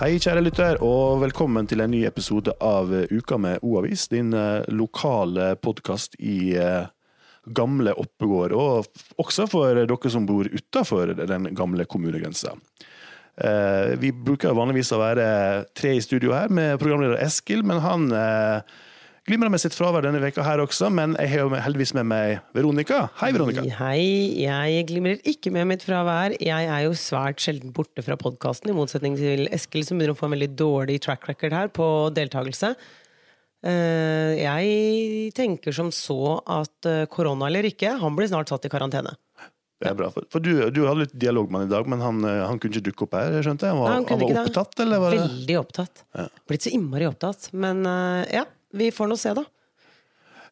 Hei, kjære lytter, og velkommen til en ny episode av Uka med O-avis. Din eh, lokale podkast i eh, gamle Oppegård, og også for dere som bor utafor den gamle kommunegrensa. Eh, vi bruker vanligvis å være tre i studio her med programleder Eskil, men han glimrer med sitt fravær denne veka her også. Men jeg har jo heldigvis med meg Veronica. Hei, Veronica. Hei, jeg glimrer ikke med mitt fravær. Jeg er jo svært sjelden borte fra podkasten, i motsetning til Eskil, som begynner å få en veldig dårlig track record her på deltakelse. Eh, Jeg tenker som så at eh, korona eller ikke, han blir snart satt i karantene. Det er bra, for, du, du hadde litt dialog med han i dag, men han, eh, han kunne ikke dukke opp her, skjønte jeg? Han var, Nei, han han var opptatt, eller var det Veldig opptatt. Blitt så innmari opptatt. Men ja, vi får nå se, da.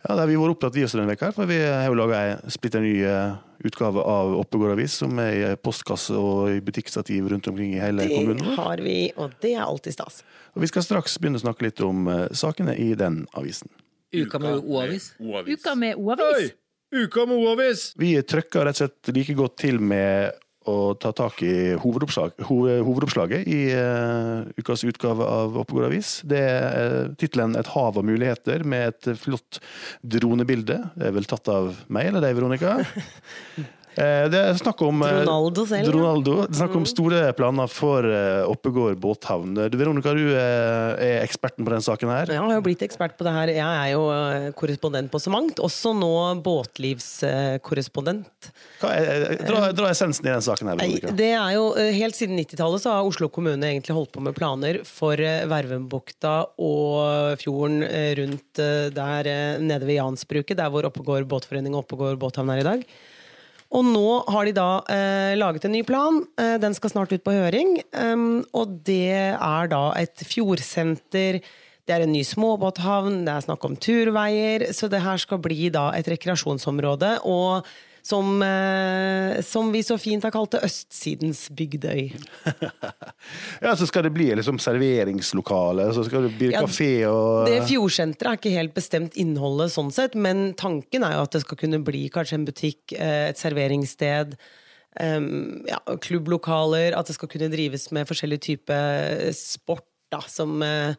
Ja, det har vi vært opptatt vi også denne veka for vi har jo laga ei splitter ny eh, utgave av Oppegård Avis, som er i postkasse og i butikkstativ rundt omkring i hele kommunen Det har vi, og det er alltid stas. Og vi skal straks begynne å snakke litt om eh, sakene i den avisen. Uka med O-avis. Uka med O-avis. Uka med O-avis! Vi trøkker rett og slett like godt til med å ta tak i hovedoppslag, hovedoppslaget i eh, ukas utgave av Oppegård Avis. Det er uh, tittelen 'Et hav av muligheter' med et flott dronebilde. Det er vel tatt av meg eller deg, Veronica? Eh, Det er snakk om eh, Ronaldo selv, ja. Ronaldo. Det er snakk om store planer for eh, Oppegård båthavn. Du, Veronica, du er, er eksperten på den saken her. Jeg har jo blitt ekspert på det her. Jeg er jo korrespondent på så mangt. Også nå båtlivskorrespondent. Dra, dra essensen i den saken her, Veronica. det er jo Helt siden 90-tallet så har Oslo kommune egentlig holdt på med planer for Vervenbukta og fjorden rundt der nede ved Jansbruket, der hvor Oppegård båtforening og Oppegård båthavn er i dag. Og nå har de da eh, laget en ny plan. Eh, den skal snart ut på høring. Um, og det er da et fjordsenter. Det er en ny småbåthavn, det er snakk om turveier. Så det her skal bli da et rekreasjonsområde. Og som, eh, som vi så fint har kalt det, østsidens Bygdøy. Ja, så skal det bli liksom serveringslokale, så skal det bli Ja, kafé og Det fjordsenteret er ikke helt bestemt innholdet sånn sett, men tanken er jo at det skal kunne bli kanskje en butikk, eh, et serveringssted, em, ja, klubblokaler, at det skal kunne drives med forskjellig type sport da, som eh,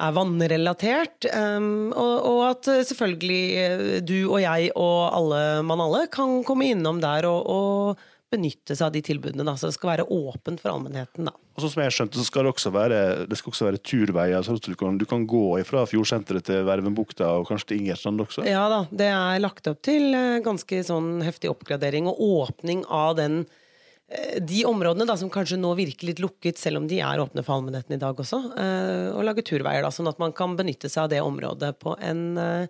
er vannrelatert. Um, og, og at eh, selvfølgelig eh, du og jeg og alle mann alle kan komme innom der og, og benytte seg av de tilbudene. Da. Så det skal være åpent for allmennheten. da. Og sånn som jeg skjønte, så skal det også være, det skal også være turveier, så du kan, du kan gå fra fjordsenteret til Vervenbukta og kanskje til Ingerstrand også. Ja da, det er lagt opp til eh, ganske sånn heftig oppgradering og åpning av den de områdene da, som kanskje nå virker litt lukket, selv om de er åpne for allmennheten i dag også. eh, Og lage turveier, da, sånn at man kan benytte seg av det området på en, eh,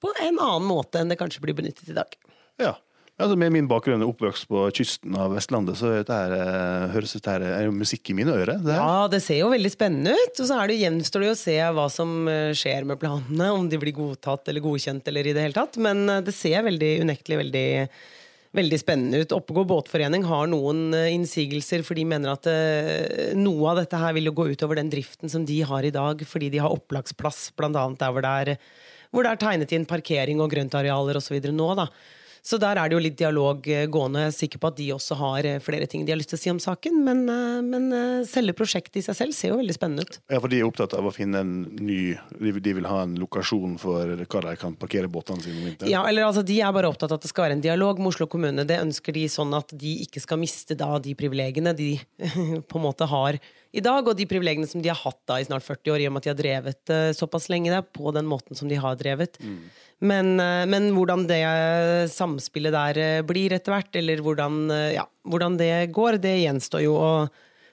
på en annen måte enn det kanskje blir benyttet i dag. Ja. Altså, med min bakgrunn og oppvokst på kysten av Vestlandet, så dette her, eh, høres dette her er musikk i mine ører. Det. Ja, det ser jo veldig spennende ut. Og så det, gjenstår det å se hva som eh, skjer med planene. Om de blir godtatt eller godkjent eller i det hele tatt. Men eh, det ser veldig unektelig veldig, veldig spennende ut. Oppegård båtforening har noen eh, innsigelser, for de mener at eh, noe av dette her vil jo gå utover den driften som de har i dag, fordi de har opplagsplass, annet der hvor det er, hvor det er tegnet inn parkering og grøntarealer osv. nå. da. Så der er det jo litt dialog eh, gående. Jeg er sikker på at de også har eh, flere ting de har lyst til å si om saken. Men, eh, men selve prosjektet i seg selv ser jo veldig spennende ut. Ja, for de er opptatt av å finne en ny de vil ha en lokasjon for hva de kan parkere båtene sine om vinteren. Ja, eller altså De er bare opptatt av at det skal være en dialog med Oslo kommune. Det ønsker de sånn at de ikke skal miste da de privilegiene de på en måte har i dag, og de privilegiene som de har hatt da i snart 40 år, i og med at de har drevet uh, såpass lenge der, på den måten som de har drevet. Men, uh, men hvordan det samspillet der eh, blir etter hvert, eller hvordan, eh, ja, hvordan det går, det gjenstår jo å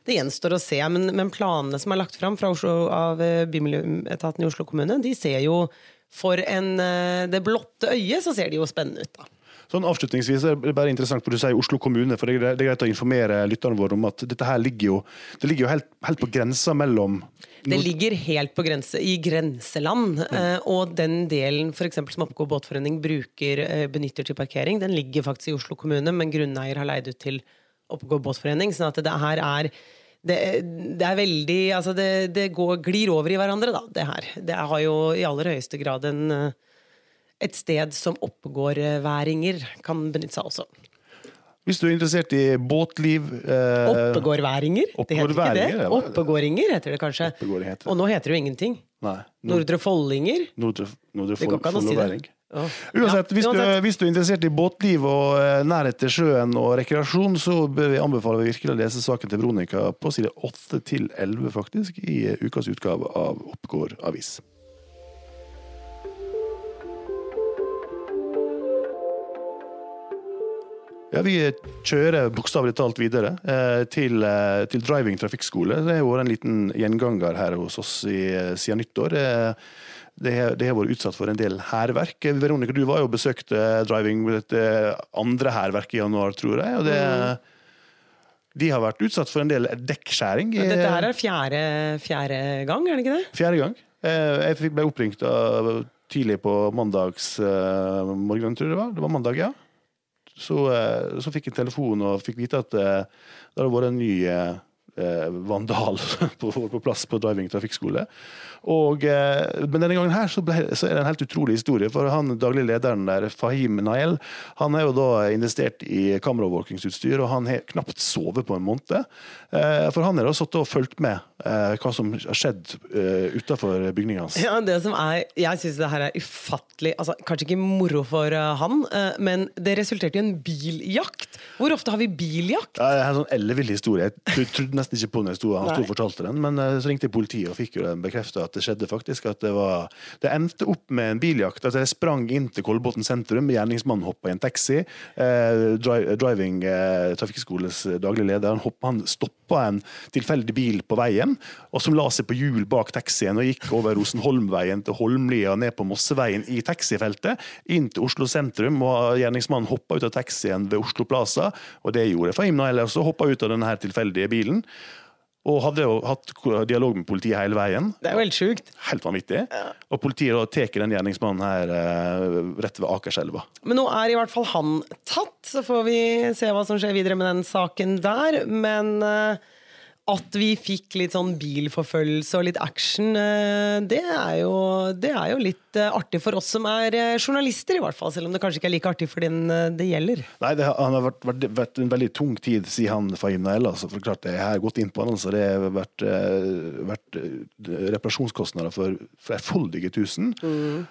det gjenstår å se, men, men planene som er lagt fram fra Oslo, av eh, Bymiljøetaten i Oslo kommune, de ser jo for en, eh, det blotte øyet så ser de jo spennende ut. da. Sånn Avslutningsvis er det bare interessant for du sier Oslo kommune, for det er greit- å informere lytterne våre om at dette her ligger jo, det ligger jo helt, helt på grensa mellom Det ligger helt på grense, i grenseland, eh, og den delen for eksempel, som Oppegård båtforening bruker, eh, benytter til parkering, den ligger faktisk i Oslo kommune, men grunneier har leid ut til Oppegård båtforening. sånn at det her er det, det er veldig Altså, det, det går, glir over i hverandre, da, det her. Det har jo i aller høyeste grad en, eh, et sted som oppegårdværinger kan benytte seg av også. Hvis du er interessert i båtliv eh, Oppegårdværinger? Det heter ikke det. ja. Oppegårdinger heter det kanskje. Heter det. Og nå heter det jo ingenting. Nei. Nordre Follinger? Nordre, Nordre Det går ikke an å si det. Oh. Uansett, Ja, hvis, Du, hvis du er interessert i båtliv og eh, nærhet til sjøen og rekreasjon, så bør vi anbefale virkelig å lese saken til Veronica på side 8 til 11, faktisk, i eh, ukas utgave av Oppgård avis. Ja, Vi kjører bokstavelig talt videre eh, til, eh, til driving trafikkskole. Det har vært en liten gjenganger her hos oss i, eh, siden nyttår. Eh, det har, det har vært utsatt for en del hærverk. Eh, Veronica, du var jo besøkte driving med dette andre hærverket i januar, tror jeg. og det, De har vært utsatt for en del dekkskjæring. Dette her er fjerde, fjerde gang, er det ikke det? Fjerde gang. Eh, Jeg ble oppringt av, tidlig på mandags eh, morgen, tror jeg det var. Det var mandag, ja. Så, eh, så fikk jeg telefon og fikk vite at eh, det hadde vært en ny eh, vandal på, på plass på driving trafikkskole. Og, eh, men denne gangen her så, ble, så er det en helt utrolig historie. For han daglig lederen der, Fahim Nael, han er jo da investert i kameraovervåkingsutstyr, og han har knapt sovet på en måned. Eh, For han har da sittet og fulgt med eh, hva som har skjedd utafor bygninga hans. Ja, det som er, Jeg syns det her er ufattelig altså, Kanskje ikke moro for eh, han, eh, men det resulterte i en biljakt. Hvor ofte har vi biljakt? Ja, det er en sånn ellevill historie. Jeg trodde nesten ikke på den jeg sto, han sto og fortalte den, men eh, så ringte jeg politiet og fikk jo den bekrefta at det skjedde faktisk. At det var Det endte opp med en biljakt. Altså, jeg sprang inn til Kolbotn sentrum, gjerningsmannen hoppa i en taxi. Eh, dri driving eh, trafikkskoles daglig leder, han, hoppet, han stoppa en tilfeldig bil på veien, og som la seg på hjul bak taxien og gikk over Rosenholmveien til Holmlia ned på Mosseveien i taxifeltet, inn til Oslo sentrum, og gjerningsmannen hoppa ut av taxien ved Oslo Plaza, og det gjorde Fahim Nael også, hoppa ut av denne tilfeldige bilen. Og hadde jo hatt dialog med politiet hele veien. Det er jo helt sjukt. Helt vanvittig. Og politiet da tar den gjerningsmannen her eh, rett ved Akerselva. Men nå er i hvert fall han tatt, så får vi se hva som skjer videre med den saken der. Men eh, at vi fikk litt sånn bilforfølgelse og litt action, eh, det er jo, det er jo litt eh, artig for oss som er eh, journalister, i hvert fall. Selv om det kanskje ikke er like artig for den det gjelder. Nei, det, han har vært, vært, vært en veldig tung tid, sier han Fahim Nael. Altså, for klart, det har gått inn på han, så Det har vært, vært reparasjonskostnader for flerfoldige tusen. Mm.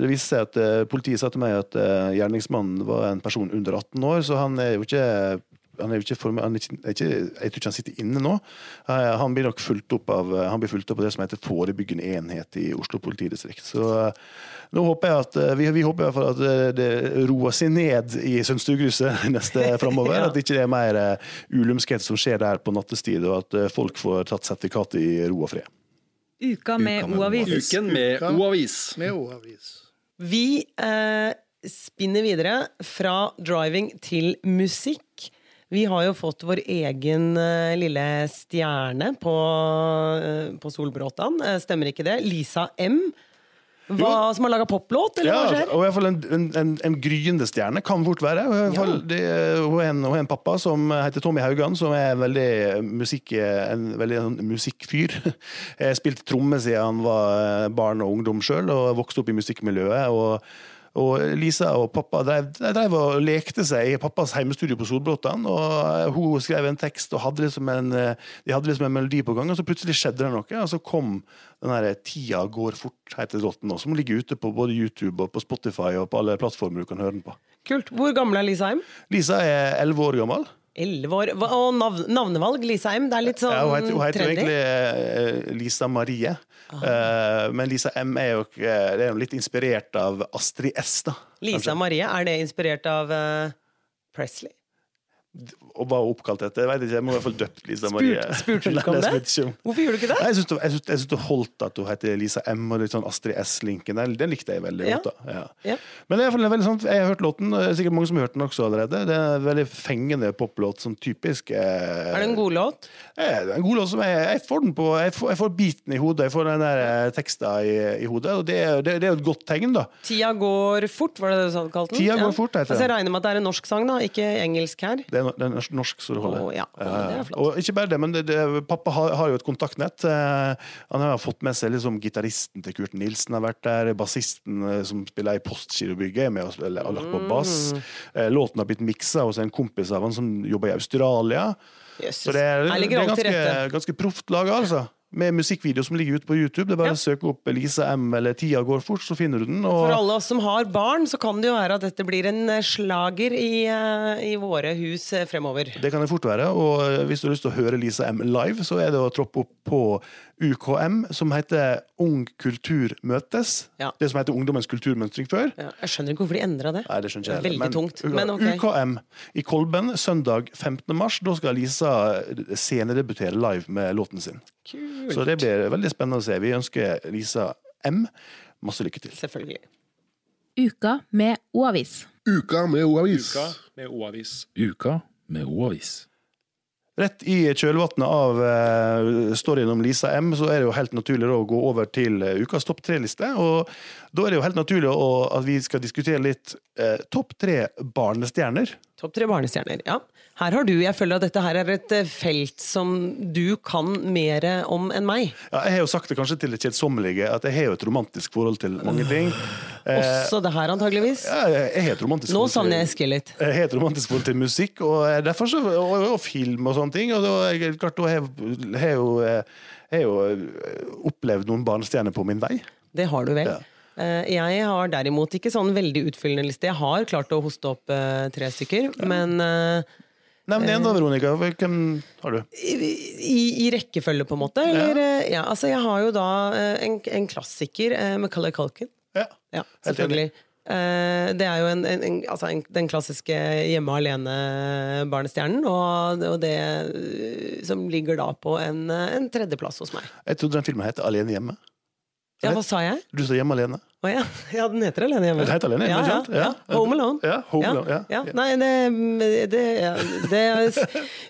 det viste seg at politiet sa til meg at gjerningsmannen var en person under 18 år, så han er jo ikke han er jo ikke, form- han er ikke, er ikke, jeg tror ikke han sitter inne nå. Eh, Han blir nok fulgt opp av, han blir fulgt opp av det som heter forebyggende enhet i Oslo politidistrikt. Så eh, nå håper jeg at eh, vi, vi håper i hvert fall at det, det roer seg ned i Sønstugkrysset neste framover. Ja. At det ikke er mer eh, ulumskhet som skjer der på nattestid, og at eh, folk får tatt sertifikat i ro og fred. Uka med O-avis. Uken. Med O-avis. Vi eh, spinner videre fra driving til musikk. Vi har jo fått vår egen eh, lille stjerne på, eh, på Solbråtan. Eh, stemmer ikke det? Lisa M. Hva, som har laga poplåt, eller Ja, hva skjer? og i hvert fall en, en, en, en gryende stjerne kan fort være. Fall, det, hun, er en, hun er en pappa som heter Tommy Haugan, som er veldig musikk, en veldig sånn musikkfyr. Jeg spilte tromme siden han var barn og ungdom sjøl, og vokste opp i musikkmiljøet. og og Lisa og pappa drev, drev og lekte seg i pappas heimestudio på Solbråtan. og Hun skrev en tekst og hadde liksom en, de hadde liksom en melodi på gang, og så plutselig skjedde det noe. Og så kom den der 'Tida går fort', heter låten som ligger ute på både YouTube og på Spotify og på alle plattformer du kan høre den på. Kult. Hvor gammel er Lisa Heim? Lisa er elleve år gammel. Elleve år. Og navn, navnevalg? Lisa M? Det er litt sånn Ja, hun heter, hun heter jo egentlig eh, Lisa Marie. Eh, men Lisa M er jo det er jo litt inspirert av Astrid S. da. Lisa kanskje. Marie, er det inspirert av eh, Presley? Og var oppkalt etter. Jeg vet ikke, jeg må i hvert fall døpt Lisa Marie. spurte du ikke om det? Hvorfor gjorde du ikke det? Nei, Jeg syns det, jeg synes- jeg synes det holdt at hun heter Lisa M og litt sånn Astrid S-linken. Den, den likte jeg veldig Ja. godt. da ja. Ja. Men det er veldig sånn, jeg har hørt låten, det er sikkert mange som har hørt den også allerede. Det er en veldig fengende poplåt, sånn typisk eh, Er det en god låt? eh, det er en god låt som jeg, jeg får den på Jeg får, jeg får biten i hodet, jeg får den der eh, teksten i, i hodet, og det, det, det er jo et godt tegn, da. Tida går fort, var det det du kalte den? Tida går fort, heter altså, Jeg den. regner med at det er en norsk sang, da, ikke engelsk her. Det Det er, det er norsk, så det holder. Oh, ja. Er. Og ikke bare det, men det, pappa har, har jo et kontaktnett. Eh, han har fått med seg liksom gitaristen til Kurt Nilsen har vært der. Bassisten eh, som spiller i Postgirobygget, er med og spiller har lagt på bass. Mm. Låten har blitt miksa hos en kompis av han som jobber i Australia. Jesus. Så det er, det er ganske, ganske proft laga, altså. Med musikkvideo som ligger ute på YouTube. Det er bare Ja. å søke opp Lisa M eller Tida går fort, så finner du den. Og For alle oss som har barn, så kan det jo være at dette blir en eh, slager i, eh, i våre hus eh, fremover. det kan det fort være. Og hvis du har lyst til å høre Lisa M live, så er det å troppe opp på UKM, som heter Ung kultur møtes. Ja. Det som heter Ungdommens kulturmønstring før. Ja, jeg skjønner ikke hvorfor de endra det. Nei, det skjønner ikke jeg Veldig men, tungt. Men ok. UKM i Kolben søndag 15. mars. Da skal Lisa scenedebutere live med låten sin. Kult. Så det blir veldig spennende å se. Vi ønsker Lisa M masse lykke til. Selvfølgelig. Uka med O-avis. Uka med O-avis. Uka med O-avis. Uka med O-avis. Rett i kjølvannet av uh, storyen om Lisa M, så er det jo helt naturlig å gå over til eh, ukas topp tre-liste. Og da er det jo helt naturlig å, at vi skal diskutere litt eh, topp tre barnestjerner. Topp tre barnestjerner. Ja. Her har du, jeg føler at dette her er et eh, felt som du kan mer om enn meg. Ja, jeg har jo sagt det kanskje til det kjedsommelige, at jeg har jo et romantisk forhold til mange ting. Eh, Også det her, antageligvis. ja, jeg har et romantisk Nå savner jeg Eskil litt. Jeg har et romantisk forhold til musikk og eh, derfor så, og, og film og sånne ting. Og da, jeg- klart, da har jeg- jo, jeg jo eh, opplevd noen barnestjerner på min vei. Det har du vel. Ja. Eh, Jeg har derimot ikke sånn veldig utfyllende liste. Jeg har klart å hoste opp eh, tre stykker, men eh, Nevn en da, Veronica. Hvem har du? i, i rekkefølge, på en måte. Eller, ja. ja, altså, jeg har jo da en, en klassiker med Macaulay Culkin. Ja. Ja, selvfølgelig. Det er jo en, en, altså en, den klassiske hjemme alene-barnestjernen, og, og det som ligger da på en, en tredjeplass hos meg. Jeg trodde den filmen het Alene hjemme. Ja, hva sa jeg? Du sa Hjemme alene. Å ja. ja, den heter Alene hjemme. Den heter Alene hjemme, ja, ja, Ja. ja. Home Alone. Ja, Home Alone, ja. Nei, det, det, det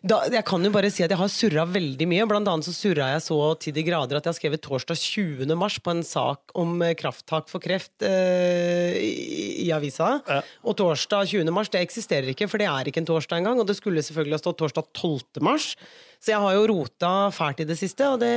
da, Jeg kan jo bare si at jeg har surra veldig mye. Blant annet så surra jeg så til de grader at jeg har skrevet torsdag 20. mars på en sak om eh, krafttak for kreft eh, i, i avisa. Og torsdag 20. mars det eksisterer ikke, for det er ikke en torsdag engang. Og det skulle selvfølgelig ha stått torsdag 12. mars. Så jeg har jo rota fælt i det siste, og det,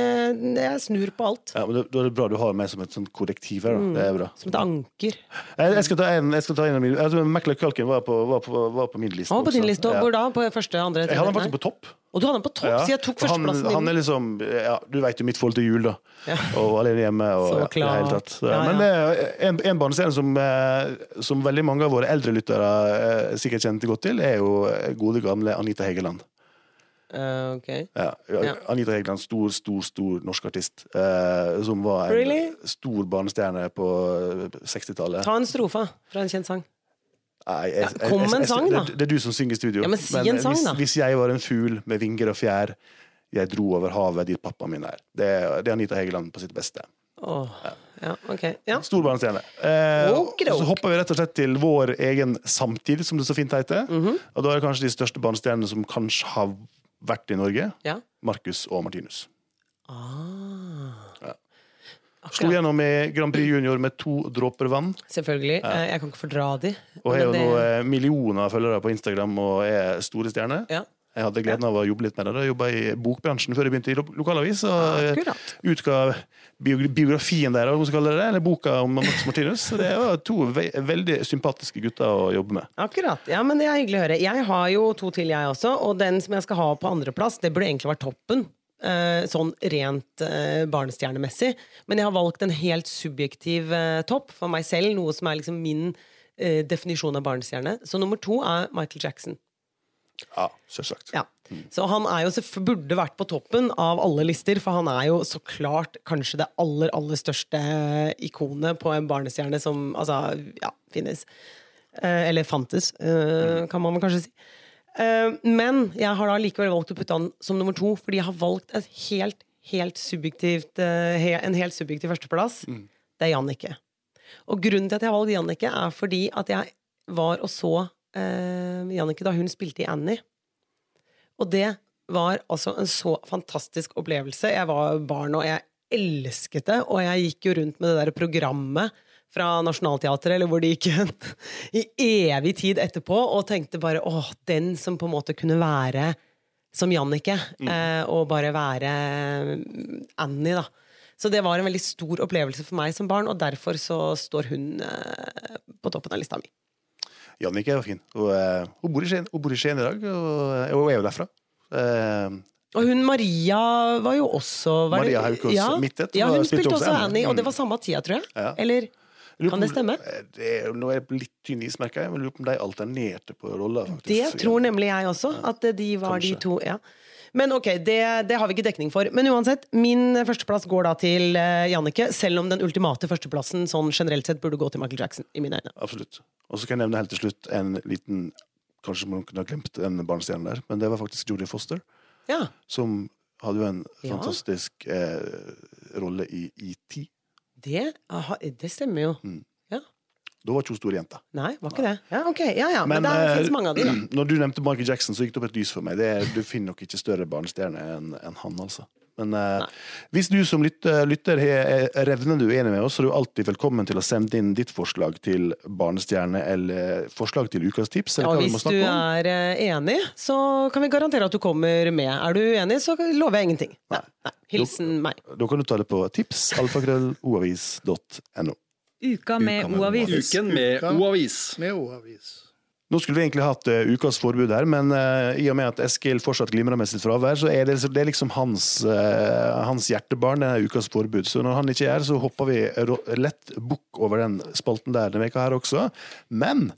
jeg snur på alt. Ja, men Da det er det bra du har meg som et sånt korrektiv her. Da. Det er bra. Som et anker. Jeg, jeg skal ta en, jeg skal ta en av mine altså, Macaulay Culkin var på, var, på, var på min liste. Han var på din også. liste. Ja. Hvor da? På første, andre, Jeg hadde han faktisk på topp. Og du hadde han på topp, Ja. så jeg tok førsteplassen førsteplassen han er liksom ja, Du vet jo mitt forhold til jul, da. Ja. Og alene hjemme. Og, Så ja, i hele klart. tatt. Ja, Men det er en, en barnescene som, eh, som veldig mange av våre eldre lyttere eh, sikkert kjente godt til, er jo gode, gamle Anita Hegeland. Eh, ok. Ja, Ja. Anita Hegeland, stor, stor stor norsk artist. Eh, som var en Really? stor barnestjerne på 60-tallet. Ta en strofe fra en kjent sang. Nei, jeg- Ja, kom en sang, da. Det, det er du som synger i studio. Men si en sang, hvis, da. hvis jeg var en fugl med vinger og fjær, jeg dro over havet dit pappa min er. Det, det er Anita Hegeland på sitt beste. Oh, ja, Okay. Ja. Stor barnestjerne. Eh, så hopper vi rett og slett til vår egen samtid, som det så fint heter. Mhm. Og da er det kanskje de største barnestjernene som kanskje har vært i Norge. ja. Marcus og Martinus. Ah. Slo Akkurat. gjennom i Grand Prix Junior med to dråper vann. Selvfølgelig. Ja. Jeg kan ikke fordra de. Og har jo det- nå eh, millioner av følgere på Instagram og er store stjerner. Ja. Jeg hadde gleden av å jobbe litt med det. Jeg jobba i bokbransjen før jeg begynte i lo- lokalavis. Og eh, utga biografien der, det eller boka om Max Martinus. Det var to ve veldig sympatiske gutter å jobbe med. Akkurat. Ja, men det er hyggelig å høre. Jeg har jo to til, jeg også. Og den som jeg skal ha på andreplass, det burde egentlig vært toppen. eh, sånn rent eh, barnestjernemessig. Men jeg har valgt en helt subjektiv eh, topp for meg selv. Noe som er liksom min definisjon av barnestjerne. Så nummer to er Michael Jackson. Ja, selvsagt. Ja. Så han er jo burde vært på toppen av alle lister, for han er jo så klart kanskje det aller, aller største ikonet på en barnestjerne som altså, ja, finnes. Eh, eller fantes, eh, kan man kanskje si. Eh, men jeg har da likevel valgt å putte han som nummer to, fordi jeg har valgt helt, helt subjektivt, eh, en helt subjektiv førsteplass. Det er Jannicke. Og grunnen til at jeg har valgt Jannicke, er fordi at jeg var og så eh, Jannicke da hun spilte i Annie. Og det var altså en så fantastisk opplevelse. Jeg var barn, og jeg elsket det. Og jeg gikk jo rundt med det der programmet fra Nationaltheatret, eller hvor de gikk i evig tid etterpå og tenkte bare åh, den som på en måte kunne være som Jannicke, eh, og bare være mm, Annie, da. Så det var en veldig stor opplevelse for meg som barn, og derfor så står hun eh, på toppen av lista mi. Jannicke var fin. Og, eh, hun, bor Skien, hun bor i Skien i dag, og, og hun er jo derfra. Uh, Og hun Maria var jo også var Maria Haukås ja, Midtet. Ja, hun spilte også Annie, og det var samme tida, tror jeg. Ja. Eller kan det stemme? eh, Det er, nå er jeg litt tynn is, merker jeg, men lurer på om de alternerte på roller. faktisk. Det tror nemlig jeg også, at de var de to. Ja. Men ok, det, det har vi ikke dekning for. Men uansett, min førsteplass går da til uh, Jannicke, selv om den ultimate førsteplassen sånn generelt sett burde gå til Michael Jackson, i mine øyne. Absolutt. Og så kan jeg nevne helt til slutt en liten Kanskje man kunne ha glemt en barnestjerne der, men det var faktisk Jodie Foster, Ja. som hadde jo en Ja. fantastisk eh, rolle i ET. Det, aha, det stemmer jo. Ja. Da var ikke hun stor jente. Nei, var ikke det? Ja, ok. Ja, ja. Men, det eh, fins mange av de, da. når du nevnte Michael Jackson, så gikk det opp et lys for meg. Det er, du finner nok ikke større barnestjerne enn en han, altså. Men uh, hvis du som lytter, lytter er er revnende uenig med oss, så er du alltid velkommen til å sende inn ditt forslag til barnestjerne eller forslag til ukas tips. Eller Og hvis du er eh, enig, så kan vi garantere at du kommer med. Er du uenig, så lover jeg ingenting. Nei, nei. Hilsen meg. Da kan du ta det på tips, alfakrølloavis.no. Uka med O-avis. Uken med O-avis. Med O-avis. Nå skulle vi egentlig hatt uh, ukas forbud her, men uh, i og med at Eskil fortsatt glimrer med sitt fravær, så er det, det er liksom hans, uh, hans hjertebarn, denne ukas forbud. Så når han ikke er her, så hopper vi lett bukk over den spalten der denne veka her også. Men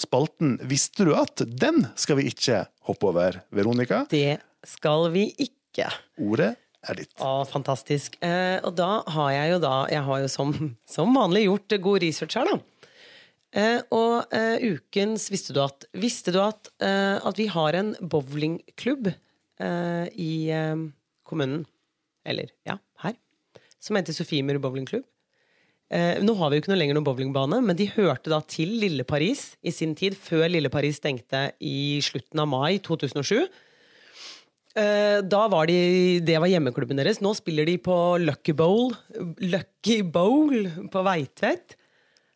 spalten Visste du at? Den skal vi ikke hoppe over, Veronica. Det skal vi ikke. Ordet er ditt. Å, fantastisk. Eh, og da har jeg jo da Jeg har jo som, som vanlig gjort god research her, da. Eh, og eh, ukens Visste du at Visste du at, eh, at vi har en bowlingklubb eh, i eh, kommunen? Eller ja, her. Som heter Sofiemyr bowlingklubb. Nå har vi jo ikke noe lenger noen bowlingbane, men de hørte da til Lille Paris i sin tid, før Lille Paris stengte i slutten av mai 2007. Eh, da var de, det var hjemmeklubben deres. Nå spiller de på Lucky Bowl, Lucky Bowl på Veitvet.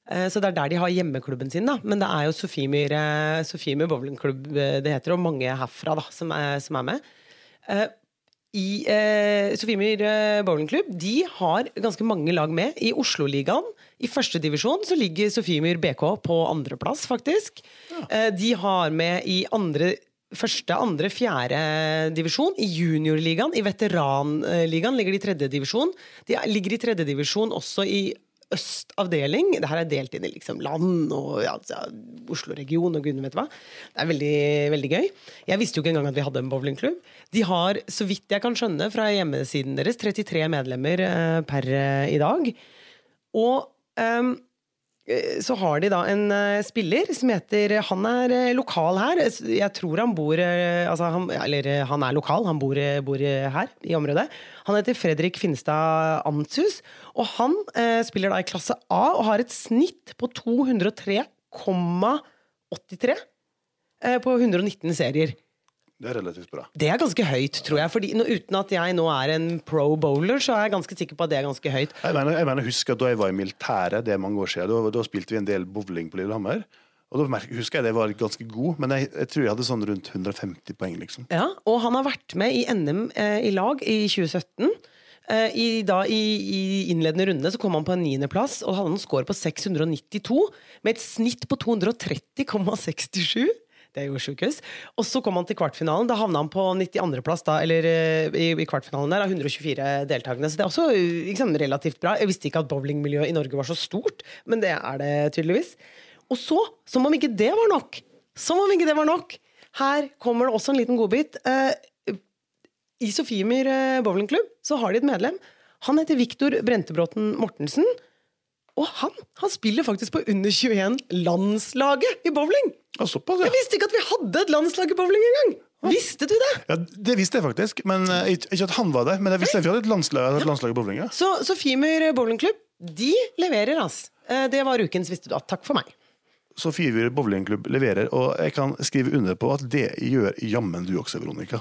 Eh, så det er der de har hjemmeklubben sin, da. Men det er jo Sofiemyr eh, Sofiemyr bowlingklubb det heter, og mange herfra da, som er, som er med. I eh, Sofiemyr bowlingklubb de har ganske mange lag med. I Oslo-ligaen, i førstedivisjon, så ligger Sofiemyr BK på andreplass, faktisk. Eh, de har med i andre Første, andre, fjerde divisjon. I juniorligaen, i veteranligaen, ligger de i tredje divisjon. De er- ligger i tredje divisjon også i østavdeling. Det her er delt inn i liksom land og ja, altså, Oslo-region og gudene vet hva. Det er veldig, veldig gøy. Jeg visste jo ikke engang at vi hadde en bowlingklubb. De har, så vidt jeg kan skjønne fra hjemmesiden deres, 33 medlemmer eh, per eh, i dag. Og eh, så har de da en eh, spiller som heter Han er eh, lokal her. Jeg tror han bor eh, altså han, Eller eh, han er lokal, han bor, eh, bor eh, her i området. Han heter Fredrik Finstad Amtshus, og han eh, spiller da i klasse A og har et snitt på 203,83 eh, på 119 serier. Det er relativt bra. Det er ganske høyt, tror jeg. Fordi nå, uten at jeg nå er en pro bowler, så er jeg ganske sikker på at det er ganske høyt. Jeg mener, jeg mener husker at Da jeg var i militæret, det er mange år siden, da, da spilte vi en del bowling på Lillehammer. Og da husker jeg det var ganske god, men jeg, jeg tror jeg hadde sånn rundt 150 poeng. liksom. Ja, og han har vært med i NM eh, i lag i 2017. Eh, i, da, i, I innledende runde så kom han på en niendeplass og hadde en score på 692, med et snitt på 230,67. Jo sjukehus. Og så kom han til kvartfinalen. Da havna han på 92.-plass eller eh, i, i kvartfinalen der av 124 deltakende. Så det er også liksom, relativt bra. Jeg visste ikke at bowlingmiljøet i Norge var så stort, men det er det tydeligvis. Og så, som om ikke det var nok, som om ikke det var nok, her kommer det også en liten godbit. Eh, I Sofiemyr bowlingklubb så har de et medlem. Han heter Viktor Brentebråten Mortensen. Og han, han spiller faktisk på under 21-landslaget i bowling! Ja, såpass, ja. Jeg visste ikke at vi hadde et landslag i bowling engang! Visste du det? ja. Det visste jeg faktisk, men uh, ikke, ikke at han var der. Men jeg visste at vi hadde et landslag, et landslag i bowling. Ja. Så Sofiemyr bowlingklubb, de leverer, altså. Eh, Det var ukens Visste du at. Takk for meg. Så Sofievur bowlingklubb leverer, og jeg kan skrive under på at det gjør jammen du også, Veronica.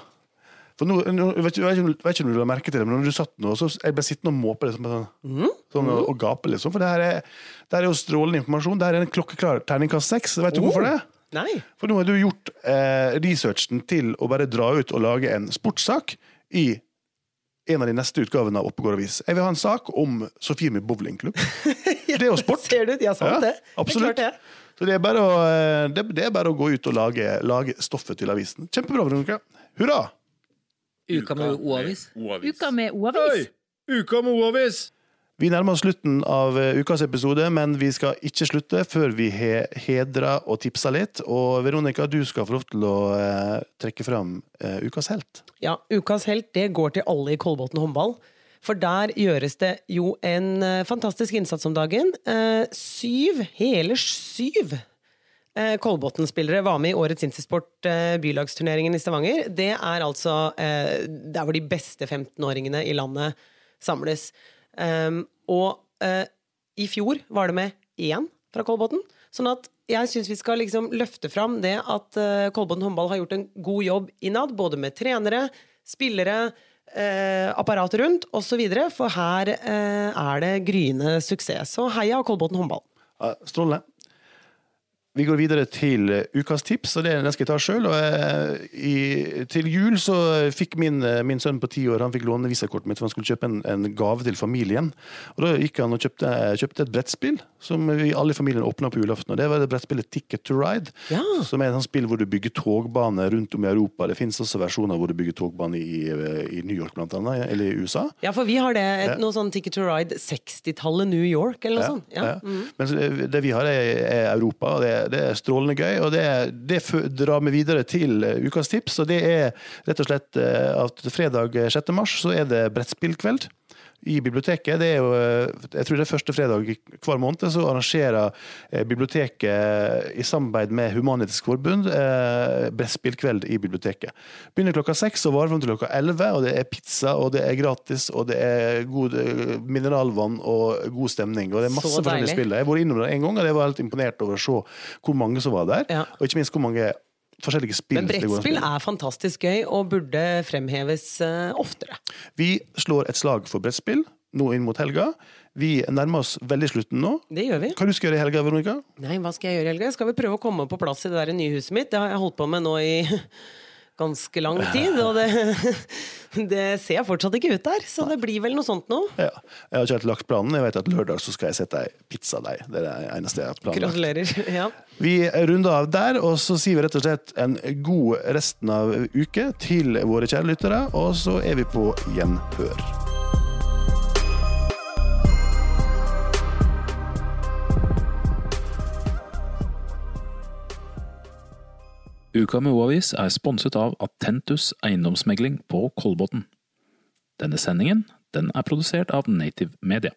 For nå, nå vet, ikke, jeg vet ikke om du la merke til det, men når du satt nå, så jeg ble sittende og måpe liksom, sånn, sånn, og, og gape, liksom. For det her er, det her er jo strålende informasjon. Det her er en klokkeklar terningkast seks. Vet du Oh. hvorfor det? Nei. For nå har du gjort eh, researchen til å bare dra ut og lage en sportssak i en av de neste utgavene av Oppegård Avis. Jeg vil ha en sak om Sofiemi bowlingklubb. Det er jo sport. Ser du? Ja, sant det. absolutt. Det er klart det. Så det er, bare å, eh, det, det er bare å gå ut og lage, lage stoffet til avisen. Kjempebra, Veronica. Hurra! Uka med O-avis. Uka med O-avis. Uka med O-avis! Vi nærmer oss slutten av eh, ukas episode, men vi skal ikke slutte før vi har hedra og tipsa litt. Og Veronica, du skal få lov til å eh, trekke fram eh, ukas helt. Ja, Ukas helt det går til alle i Kolbotn håndball. For der gjøres det jo en fantastisk innsats om dagen. Syv, hele syv eh, Kolbotn-spillere var med i årets Intersport bylagsturneringen i Stavanger. Det er altså der hvor de beste 15-åringene i landet samles. Um, og uh, i fjor var det med én fra Kolbotn. Sånn at jeg syns vi skal liksom løfte fram det at uh, Kolbotn håndball har gjort en god jobb innad, både med trenere, spillere, uh, apparatet rundt osv. For her uh, er det gryende suksess. Så heia Kolbotn håndball. Strålende. Vi går videre til eh, ukas tips, og det er den skal jeg ta sjøl. Til jul så fikk min, eh, min sønn på ti år han fikk låne visakortet mitt for han skulle kjøpe en, en gave til familien. Og Da gikk han og kjøpte, kjøpte et brettspill som vi alle i familien åpna på julaften. Og Det var det brettspillet Ticket to Ride, Ja. som er et spill hvor du bygger togbane rundt om i Europa. Det finnes også versjoner hvor du bygger togbane i, i New York, blant annet, eller i USA. Ja, for vi har det, et, noe sånn Ticket to Ride 60-tallet New York, eller noe sånt. Ja. Ja. Men det- vi har, er, er Europa, og det, det er strålende gøy. Og det, det drar meg videre til eh, ukas tips, og det er rett og slett eh, at fredag 6. mars så er det brettspillkveld. I biblioteket. Det er jo, eh, jeg tror det er første fredag hver måned så arrangerer eh, biblioteket i samarbeid med Human-Etisk Forbund eh, brettspillkveld i biblioteket. Begynner klokka seks og varer fram til klokka elleve. Og det er pizza, og det er gratis, og det er god mineralvann og god stemning. Og det er masse forskjellige spill. Jeg har vært innom det en gang, og jeg var helt imponert over å se hvor mange som var der. Ja. Og ikke minst hvor mange forskjellige spill Men brettspill er fantastisk gøy og burde fremheves eh, oftere. Vi slår et slag for brettspill nå inn mot helga. Vi nærmer oss veldig slutten nå. Det gjør vi. Hva du skal gjøre i helga, Veronica? Nei, hva skal jeg gjøre i helga? Skal vi prøve å komme på plass i det der nye huset mitt? Det har jeg holdt på med nå i ganske lang tid, og det, det ser fortsatt ikke ut der. Så det blir vel noe sånt nå. Ja. Jeg har ikke helt lagt planen. Jeg vet at lørdag så skal jeg sette ei pizzadeig. Det er det eneste jeg har planlagt. Gratulerer. Ja. Vi runder av der, og så sier vi rett og slett en god resten av uke til våre kjære lyttere, og så er vi på gjenhør. Uka med O-avis er sponset av Attentus eiendomsmegling på Kolbotn. Denne sendingen den er produsert av Native Media.